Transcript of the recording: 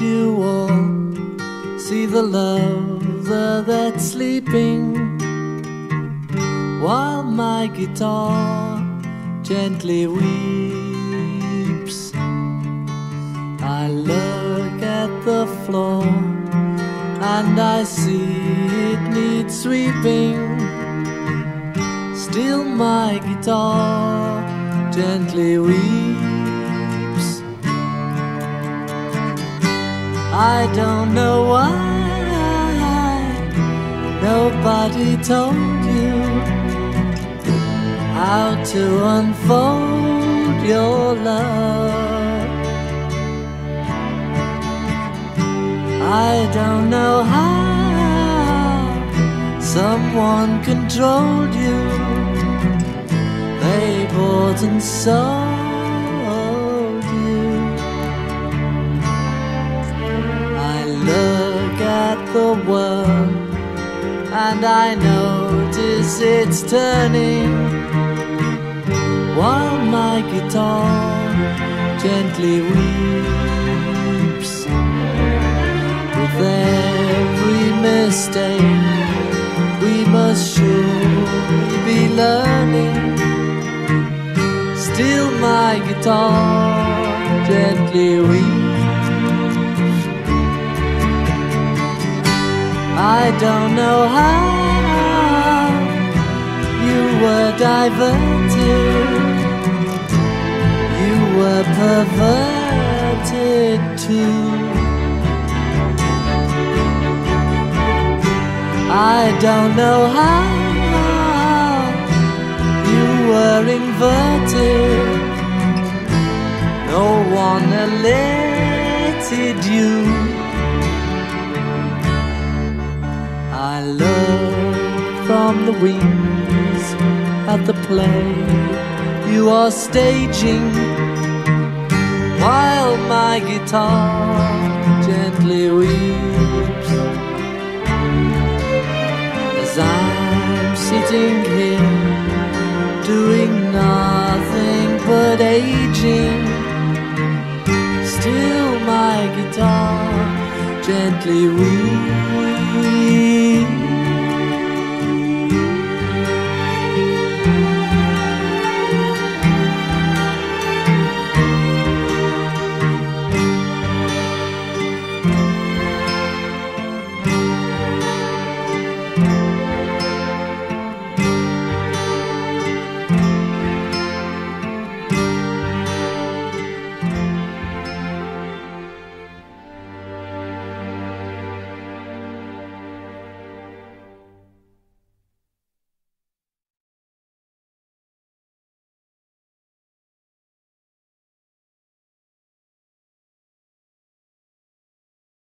You all see the lover that's sleeping while my guitar gently weeps? I look at the floor and I see it needs sweeping. Still, my guitar gently weeps. I don't know why nobody told you how to unfold your love. I don't know how someone controlled you. They bought and sold the world and I notice it's turning. While my guitar gently weeps with every mistake we must surely be learning. Still my guitar gently weeps I don't know how you were diverted you were perverted too I don't know how you were inverted. No one alerted you. From the wings at the play you are staging while my guitar gently weeps. As I'm sitting here doing nothing but aging, still my guitar gently weeps.